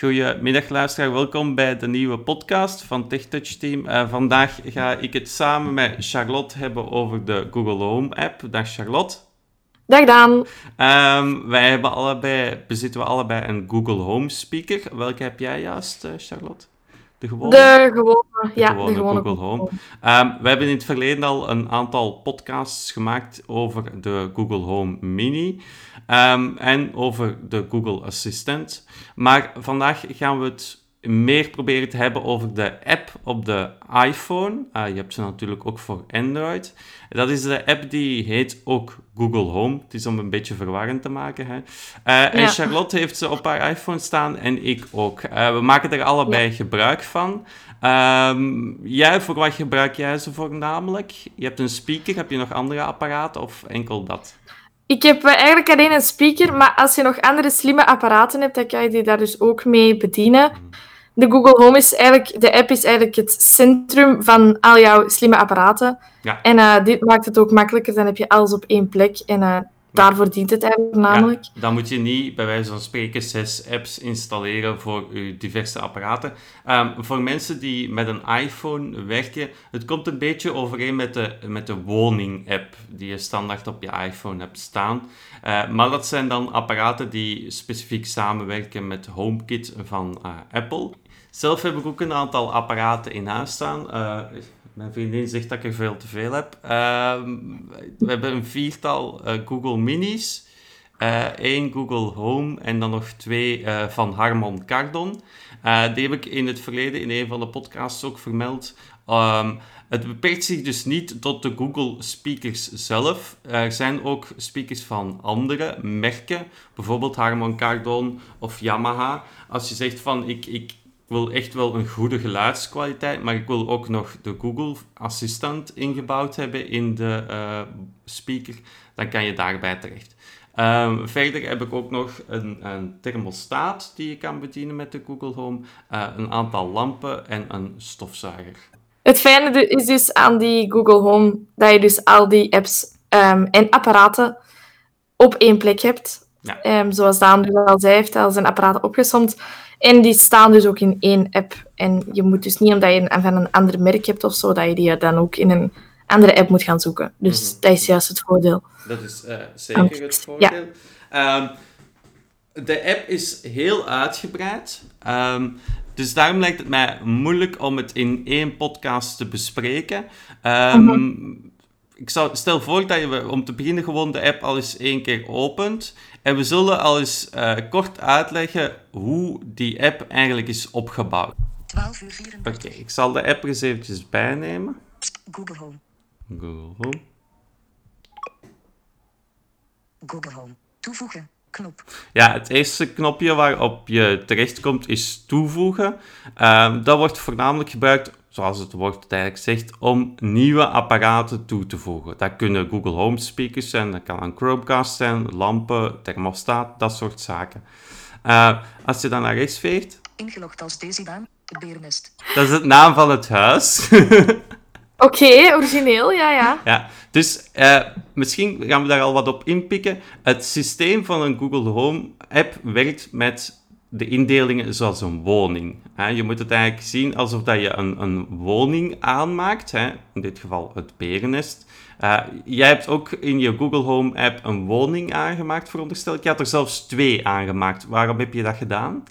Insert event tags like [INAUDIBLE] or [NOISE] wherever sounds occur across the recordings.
Goedemiddag luisteraar, welkom bij de nieuwe podcast van TechTouch Team. Uh, vandaag ga ik het samen met Charlotte hebben over de Google Home app. Dag Charlotte. Dag Daan. Um, wij hebben allebei, bezitten we allebei een Google Home speaker. Welke heb jij juist, uh, Charlotte? De gewone? De gewone, ja. de gewone Google Home. Um, we hebben in het verleden al een aantal podcasts gemaakt over de Google Home Mini um, en over de Google Assistant. Maar vandaag gaan we het meer proberen te hebben over de app op de iPhone. Uh, je hebt ze natuurlijk ook voor Android. Dat is de app die heet ook Google Home. Het is om een beetje verwarrend te maken. Hè? Uh, En Charlotte heeft ze op haar iPhone staan en ik ook. Uh, we maken er allebei gebruik van. Um, jij, voor wat gebruik jij ze voornamelijk? Je hebt een speaker, heb je nog andere apparaten of enkel dat? Ik heb eigenlijk alleen een speaker, maar als je nog andere slimme apparaten hebt, dan kan je die daar dus ook mee bedienen. De Google Home is eigenlijk, de app is eigenlijk het centrum van al jouw slimme apparaten. Ja. En uh, dit maakt het ook makkelijker, dan heb je alles op één plek. En uh, daarvoor dient het eigenlijk namelijk. Ja, dan moet je niet, bij wijze van spreken, zes apps installeren voor je diverse apparaten. Um, voor mensen die met een iPhone werken, het komt een beetje overeen met de, met de woning-app die je standaard op je iPhone hebt staan. Uh, maar dat zijn dan apparaten die specifiek samenwerken met HomeKit van Apple. Zelf heb ik ook een aantal apparaten in huis staan. Uh, mijn vriendin zegt dat ik er veel te veel heb. Uh, we hebben een viertal uh, Google Minis. één Google Home en dan nog twee van Harman Kardon. die heb ik in het verleden in een van de podcasts ook vermeld. Um, het beperkt zich dus niet tot de Google speakers zelf. Er zijn ook speakers van andere merken, bijvoorbeeld Harman Kardon of Yamaha. Als je zegt van ik, ik wil echt wel een goede geluidskwaliteit, maar ik wil ook nog de Google Assistant ingebouwd hebben in de uh, speaker, dan kan je daarbij terecht. Um, verder heb ik ook nog een, een, thermostaat die je kan bedienen met de Google Home, uh, een aantal lampen en een stofzuiger. Het fijne is dus aan die Google Home dat je dus al die apps um, en apparaten op één plek hebt. Ja. Um, zoals Daan dus al zei, heeft al zijn apparaten opgesomd. En die staan dus ook in één app. En je moet dus niet omdat je een, van een ander merk hebt of zo, dat je die dan ook in een andere app moet gaan zoeken. Dus mhm. dat is juist het voordeel. Dat is uh, zeker het voordeel. Ja. Um, de app is heel uitgebreid. Um, dus daarom lijkt het mij moeilijk om het in één podcast te bespreken. Um, ik zou, stel voor dat je om te beginnen gewoon de app al eens één keer opent. En we zullen al eens uh, kort uitleggen hoe die app eigenlijk is opgebouwd. 12 uur 34. Oké, ik zal de app eens eventjes bijnemen. Google Home. Google Home. Google Home. Toevoegen. Knop. Ja, het eerste knopje waarop je terechtkomt is toevoegen. Uh, dat wordt voornamelijk gebruikt zoals het woord eigenlijk zegt, om nieuwe apparaten toe te voegen. Dat kunnen Google Home speakers zijn, dat kan een Chromecast zijn, lampen, thermostaat, dat soort zaken. Uh, als je dan naar rechts veegt... Ingelogd als Desiban, Berenest. Dat is het naam van het huis. [LAUGHS] Oké, origineel, ja, ja. ja dus uh, misschien gaan we daar al wat op inpikken. Het systeem van een Google Home app werkt met de indelingen zoals een woning. Je moet het eigenlijk zien alsof dat je een, een woning aanmaakt, in dit geval het berennest. Uh, jij hebt ook in je Google Home app een woning aangemaakt, veronderstel ik. Je had er zelfs twee aangemaakt. Waarom heb je dat gedaan?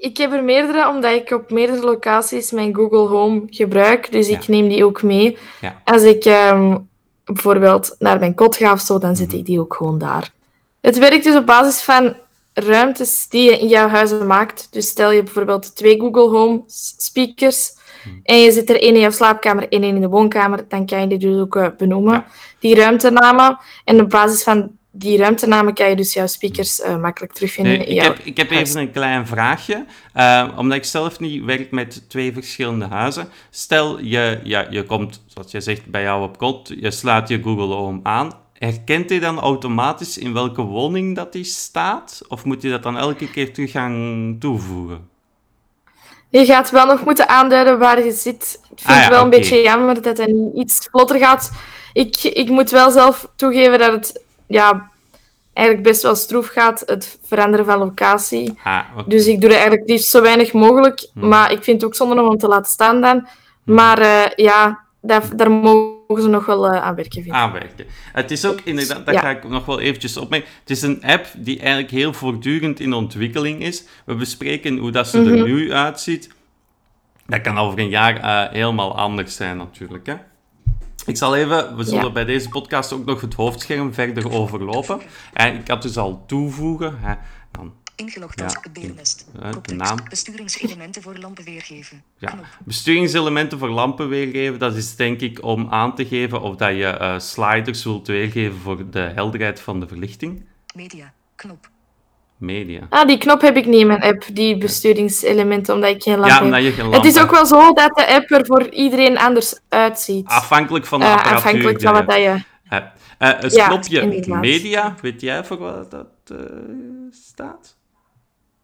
Ik heb er meerdere, omdat ik op meerdere locaties mijn Google Home gebruik. Dus ik neem die ook mee. Ja. Als ik ehm, bijvoorbeeld naar mijn kot ga of zo, dan zet mhm. ik die ook gewoon daar. Het werkt dus op basis van ruimtes die je in jouw huizen maakt. Dus stel je bijvoorbeeld twee Google Home speakers en je zit er één in jouw slaapkamer en één in de woonkamer, dan kan je die dus ook uh, benoemen, die ruimtenamen. En op basis van die ruimtenamen kan je dus jouw speakers uh, makkelijk terugvinden. Nee, ik, heb, ik heb even een klein vraagje, uh, omdat ik zelf niet werk met twee verschillende huizen. Stel, je, ja, je komt, zoals je zegt, bij jou op kot, je slaat je Google Home aan herkent hij dan automatisch in welke woning dat hij staat? Of moet hij dat dan elke keer terug gaan toevoegen? Je gaat wel nog moeten aanduiden waar je zit. Ik vind ah, het wel een beetje jammer dat het niet iets vlotter gaat. Ik, ik moet wel zelf toegeven dat het ja, eigenlijk best wel stroef gaat, het veranderen van locatie. Ah, Dus ik doe er eigenlijk liefst zo weinig mogelijk. Hmm. Maar ik vind het ook zonde om te laten staan dan. Maar eh, ja, daar, daar mogen ze nog wel eh, aan werken, vind aanwerken. Het is ook inderdaad, dat Ja. ga ik nog wel eventjes opmerken. Het is een app die eigenlijk heel voortdurend in ontwikkeling is. We bespreken hoe dat ze er Mhm. nu uitziet. Dat kan over een jaar eh, helemaal anders zijn, natuurlijk. Hè? Ik zal even, we zullen Ja. bij deze podcast ook nog het hoofdscherm verder overlopen. En ik had dus al toevoegen. Hè, dan Ingelogd Ja. als. Ja, de Koptekst. naam. Besturingselementen voor lampen weergeven. Ja, besturingselementen voor lampen weergeven, dat is denk ik om aan te geven of dat je eh, sliders wilt weergeven voor de helderheid van de verlichting. Media. Knop. Media. Ah, die knop heb ik niet in mijn app, die besturingselementen, omdat ik geen lamp Ja, heb. omdat je geen Het is ook wel zo dat de app er voor iedereen anders uitziet. Afhankelijk van de Eh, apparatuur. afhankelijk die van je wat dat je... hebt. Eh, eh, het Ja, knopje media, weet jij voor wat dat staat?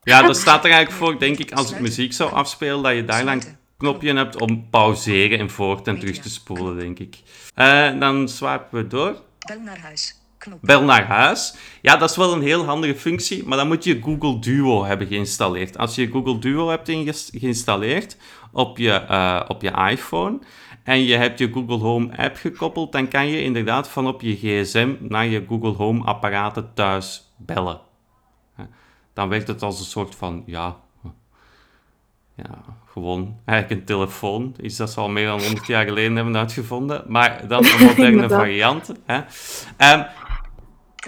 Ja, dat staat er eigenlijk voor, denk ik, als ik muziek zou afspelen, dat je daar lang een knopje hebt om pauzeren en voort en terug te spoelen, denk ik. Eh, dan swipen we door. Bel naar huis. Bel naar huis. Ja, dat is wel een heel handige functie, maar dan moet je Google Duo hebben geïnstalleerd. Als je Google Duo hebt geïnstalleerd op je, eh, op je iPhone en je hebt je Google Home app gekoppeld, dan kan je inderdaad van op je gsm naar je Google Home apparaten thuis bellen. Dan werkt het als een soort van, ja, ja, gewoon eigenlijk een telefoon. Iets dat ze al meer dan 100 jaar geleden hebben uitgevonden, maar dan een [LAUGHS] moderne variant. Hè. Ehm,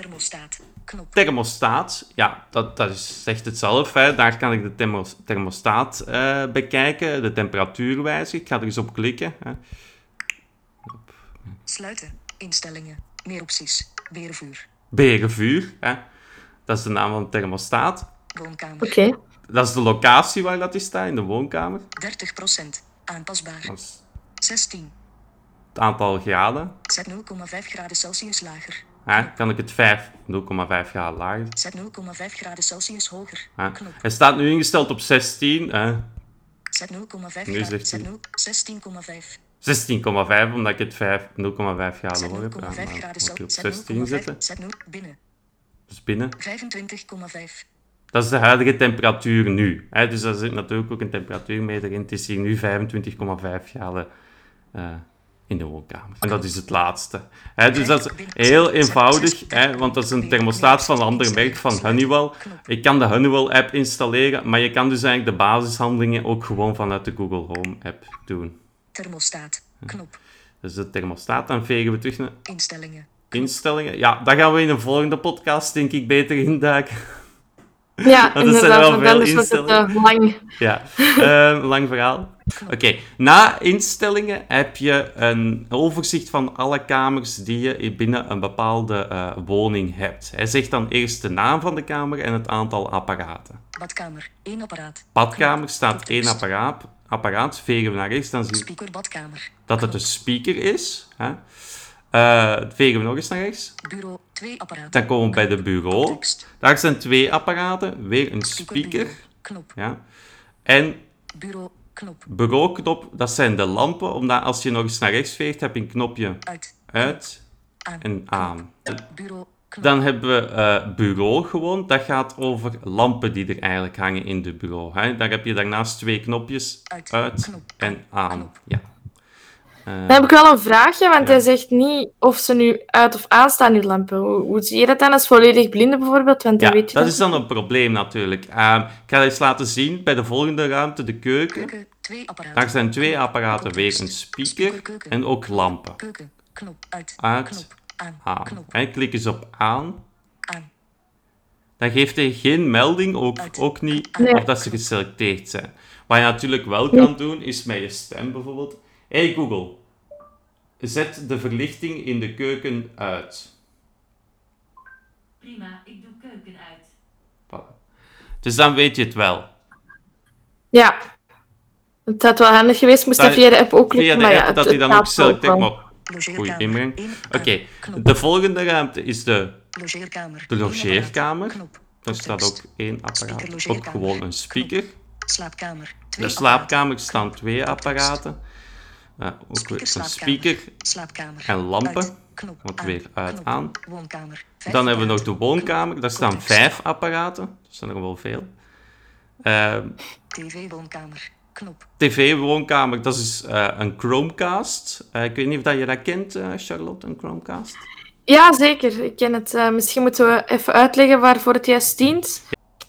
Thermostaat. Knop. Thermostaat, ja, dat, dat is, zegt het zelf. Hè. Daar kan ik de thermos- thermostaat eh, bekijken, de temperatuur wijzigen. Ik ga er eens op klikken. Hè. Sluiten. Instellingen. Meer opties. Berenvuur. Berenvuur, hè. dat is de naam van de thermostaat. Woonkamer. Oké. Dat is de locatie waar dat is staat, in de woonkamer. 30%. Aanpasbaar. Dat is 16. het aantal graden. Zet 0,5 graden Celsius lager. Hè. Kan ik het 5, 0,5 graden lager Zet 0,5 graden Celsius hoger. hè. Hij staat nu ingesteld op 16, hè. Zet 0,5 Nu graden. zegt Zet hij. 0 16,5. 16,5, omdat ik het 5, 0,5 graden hoor 0,5 heb. Ja, maar graden Celsius. 16 zetten. Zet 0 binnen. Dus binnen. 25,5. Dat is de huidige temperatuur nu. Hè? Dus daar zit natuurlijk ook een temperatuurmeter in. Het is hier nu 25,5 graden eh, in de woonkamer. En dat is het laatste. Dus dat is heel eenvoudig, want dat is een thermostaat van een ander merk van Honeywell. Ik kan de Honeywell-app installeren, maar je kan dus eigenlijk de basishandelingen ook gewoon vanuit de Google Home-app doen. Thermostaat. Knop. Dus de thermostaat, dan vegen we terug naar Instellingen. instellingen. Ja, daar gaan we in een volgende podcast, denk ik, beter induiken. Ja, [LAUGHS] zijn wel inderdaad, veel want anders wordt het instellingen. eh, lang. Ja, eh, lang verhaal. Oké, na instellingen heb je een overzicht van alle kamers die je binnen een bepaalde eh, woning hebt. Hij zegt dan eerst de naam van de kamer en het aantal apparaten. Badkamer. 1 apparaat. Badkamer staat één apparaat. apparaat. Vegen we naar rechts, dan zie je Speaker badkamer. dat het een speaker is. Hè. Eh, vegen we nog eens naar rechts. Bureau. 2 apparaten. Dan komen we bij de bureau. Daar zijn twee apparaten, weer een speaker. Knop. Ja. En Bureau. Knop. bureauknop, dat zijn de lampen, omdat als je nog eens naar rechts veegt, heb je een knopje Uit. uit Aan. en aan. Bureau. Dan hebben we eh, bureau gewoon, dat gaat over lampen die er eigenlijk hangen in de bureau. Hè. Daar heb je daarnaast twee knopjes, Uit. uit Knop. en aan. Ja. Dan heb ik wel een vraagje, want hij zegt niet of ze nu uit of aan staan, die lampen. Hoe, hoe zie je dat dan als volledig blinde bijvoorbeeld? Want dan Ja, weet je dat is dan een probleem natuurlijk. Ehm, ik ga eens laten zien bij de volgende ruimte, de keuken. Keuken. 2 apparaten. Daar zijn twee apparaten, weer een speaker keuken. en ook lampen. Keuken. Knop. Uit. Uit. Knop. Aan. Aan. Knop. En klik eens op aan. Aan. Dan geeft hij geen melding, ook, Uit. ook niet Nee. of dat ze geselecteerd zijn. Wat je natuurlijk wel kan doen, is met je stem bijvoorbeeld. Hey Google, zet de verlichting in de keuken uit. Prima, ik doe keuken uit. Voilà. Dus dan weet je het wel. Ja. Het had wel handig geweest, moest Dat- via de app ook Via lukken, de maar ja, app het- dat hij dan ook selecteert. wel. Maar goeie inbreng. Oké. Knop. de volgende ruimte is de Logeerkamer. De logeerkamer. Daar staat ook één apparaat. Ook gewoon een speaker. Slaapkamer. De slaapkamer staan twee apparaten. Eh, ook weer een slaapkamer. speaker Slaapkamer. en lampen. Uit. Knop. Weer uit Knop. aan. Woonkamer. Dan hebben we nog de woonkamer. Daar staan vijf apparaten. Dat zijn er wel veel. Uh, TV-woonkamer. Knop. TV-woonkamer, dat is uh, een Chromecast. Uh, ik weet niet of dat je dat kent, uh, Charlotte, een Chromecast. Ja, zeker. Ik ken het. misschien moeten we even uitleggen waarvoor het juist dient.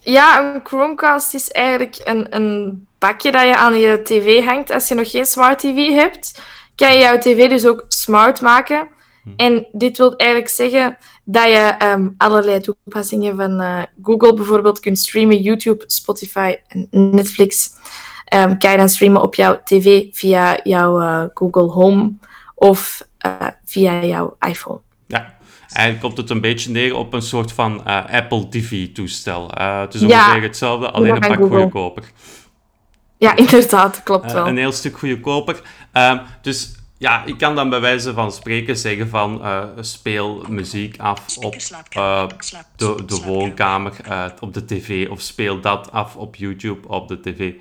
Ja, een Chromecast is eigenlijk een, een bakje dat je aan je tv hangt. Als je nog geen smart tv hebt, kan je jouw tv dus ook smart maken. Hm. En dit wil eigenlijk zeggen dat je um, allerlei toepassingen van uh, Google bijvoorbeeld kunt streamen, YouTube, Spotify en Netflix. Um, kan je dan streamen op jouw tv via jouw uh, Google Home of uh, via jouw iPhone. Eigenlijk komt het een beetje neer op een soort van Apple TV-toestel. het is ongeveer ja, hetzelfde, alleen een pak goedkoper. Ja, inderdaad, klopt wel. een heel stuk goedkoper. Um, dus ja, ik kan dan bij wijze van spreken zeggen van uh, speel muziek af op uh, de, de woonkamer, uh, op de tv, of speel dat af op YouTube op de tv.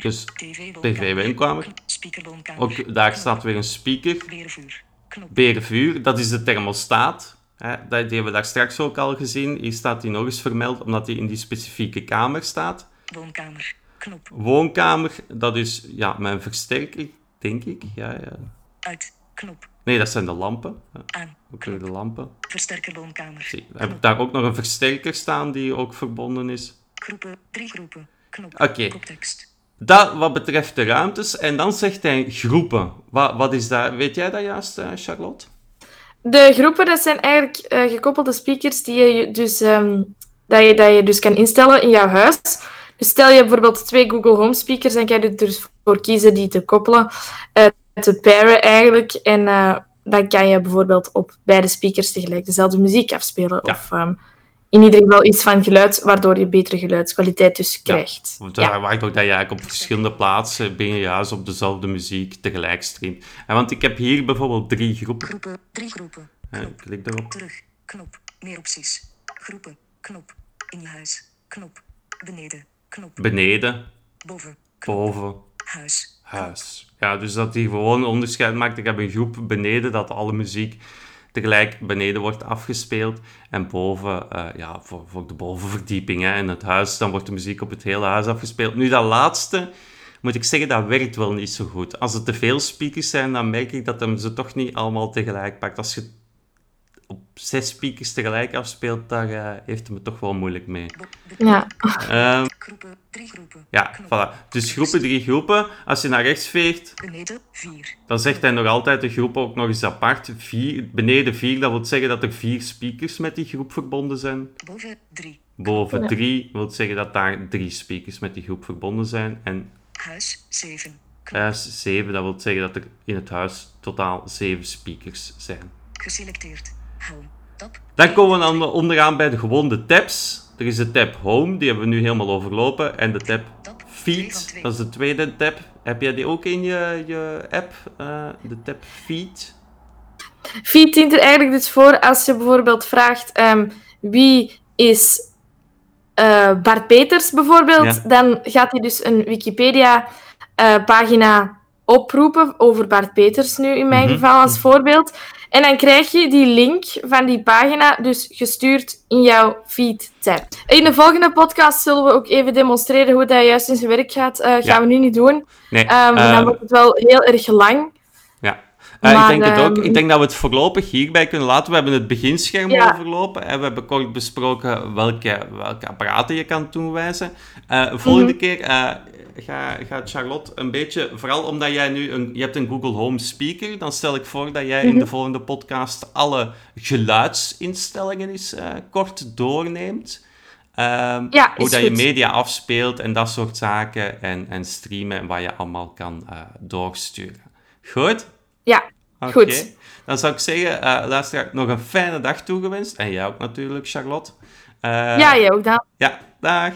dus tv-woonkamer. Ook daar staat weer een speaker. Berenvuur, dat is de thermostaat. Hè, die hebben we daar straks ook al gezien. Hier staat die nog eens vermeld, omdat die in die specifieke kamer staat. Woonkamer. Knop. Woonkamer, dat is ja, mijn versterker, denk ik. Ja, ja. Uit. Knop. Nee, dat zijn de lampen. Aan. Ook weer de lampen. Versterker woonkamer. Zie, heb ik daar ook nog een versterker staan die ook verbonden is? Groepen. Drie groepen. Knop. Oké. Okay. Dat wat betreft de ruimtes. En dan zegt hij groepen. Wat, wat is dat? Weet jij dat juist, uh, Charlotte? De groepen, dat zijn eigenlijk uh, gekoppelde speakers die je dus, um, dat je, dat je dus kan instellen in jouw huis. Dus stel je bijvoorbeeld twee Google Home speakers, dan kan je er dus voor kiezen die te koppelen, uh, te pairen eigenlijk. En uh, dan kan je bijvoorbeeld op beide speakers tegelijk dezelfde muziek afspelen. Ja. Of um, in ieder geval iets van geluid, waardoor je betere geluidskwaliteit dus krijgt. Ja, ja. ook dat je eigenlijk op verschillende plaatsen binnen je huis op dezelfde muziek tegelijk streamt. En want ik heb hier bijvoorbeeld drie groepen. Groepen, drie groepen. Knop. klik erop. Terug, knop, meer opties. Groepen, knop, in je huis, knop, beneden, knop. Beneden. Boven. Boven. Huis. Huis. Ja, dus dat hij gewoon onderscheid maakt. Ik heb een groep beneden dat alle muziek tegelijk beneden wordt afgespeeld. En boven, uh, ja, voor, voor de bovenverdieping hè, in het huis, dan wordt de muziek op het hele huis afgespeeld. Nu, dat laatste, moet ik zeggen, dat werkt wel niet zo goed. Als er te veel speakers zijn, dan merk ik dat hem ze toch niet allemaal tegelijk pakt. Als je zes speakers tegelijk afspeelt, daar uh, heeft hij me toch wel moeilijk mee. Ja. Um, groepen, drie groepen. Ja, voilà. Dus groepen, drie groepen. Als je naar rechts veegt, beneden vier. dan zegt hij nog altijd de groep ook nog eens apart. Vier, beneden vier, dat wil zeggen dat er vier speakers met die groep verbonden zijn. Boven drie. Boven drie wil zeggen dat daar drie speakers met die groep verbonden zijn. En huis zeven. Huis 7, dat wil zeggen dat er in het huis totaal zeven speakers zijn. Geselecteerd. Dan komen we dan onderaan bij de gewone tabs. Er is de tab Home, die hebben we nu helemaal overlopen. En de tab Feed, dat is de tweede tab. Heb jij die ook in je, je app, uh, de tab Feed? Feed dient er eigenlijk dus voor als je bijvoorbeeld vraagt um, wie is uh, Bart Peters bijvoorbeeld, dan gaat hij dus een Wikipedia-pagina uh, oproepen over Bart Peters nu in mijn mm -hmm. geval als voorbeeld. En dan krijg je die link van die pagina dus gestuurd in jouw feed-tab. In de volgende podcast zullen we ook even demonstreren hoe dat juist in zijn werk gaat. Uh, gaan we nu niet doen. Nee, um, uh, dan wordt het wel heel erg lang. Ja. Uh, maar, ik denk het ook. Ik denk dat we het voorlopig hierbij kunnen laten. We hebben het beginscherm ja. overlopen. En we hebben kort besproken welke, welke apparaten je kan toewijzen. volgende mm -hmm. keer gaat Charlotte een beetje, vooral omdat jij nu een, je hebt een Google Home speaker, dan stel ik voor dat jij in de mhm. volgende podcast alle geluidsinstellingen eens uh, kort doorneemt. Um, ja, hoe dat je media afspeelt en dat soort zaken en, en streamen en wat je allemaal kan uh, doorsturen. Goed? Ja, okay. goed. Dan zou ik zeggen, uh, luister, nog een fijne dag toegewenst. En jij ook natuurlijk, Charlotte. ja, jij ook dan. Ja, dag.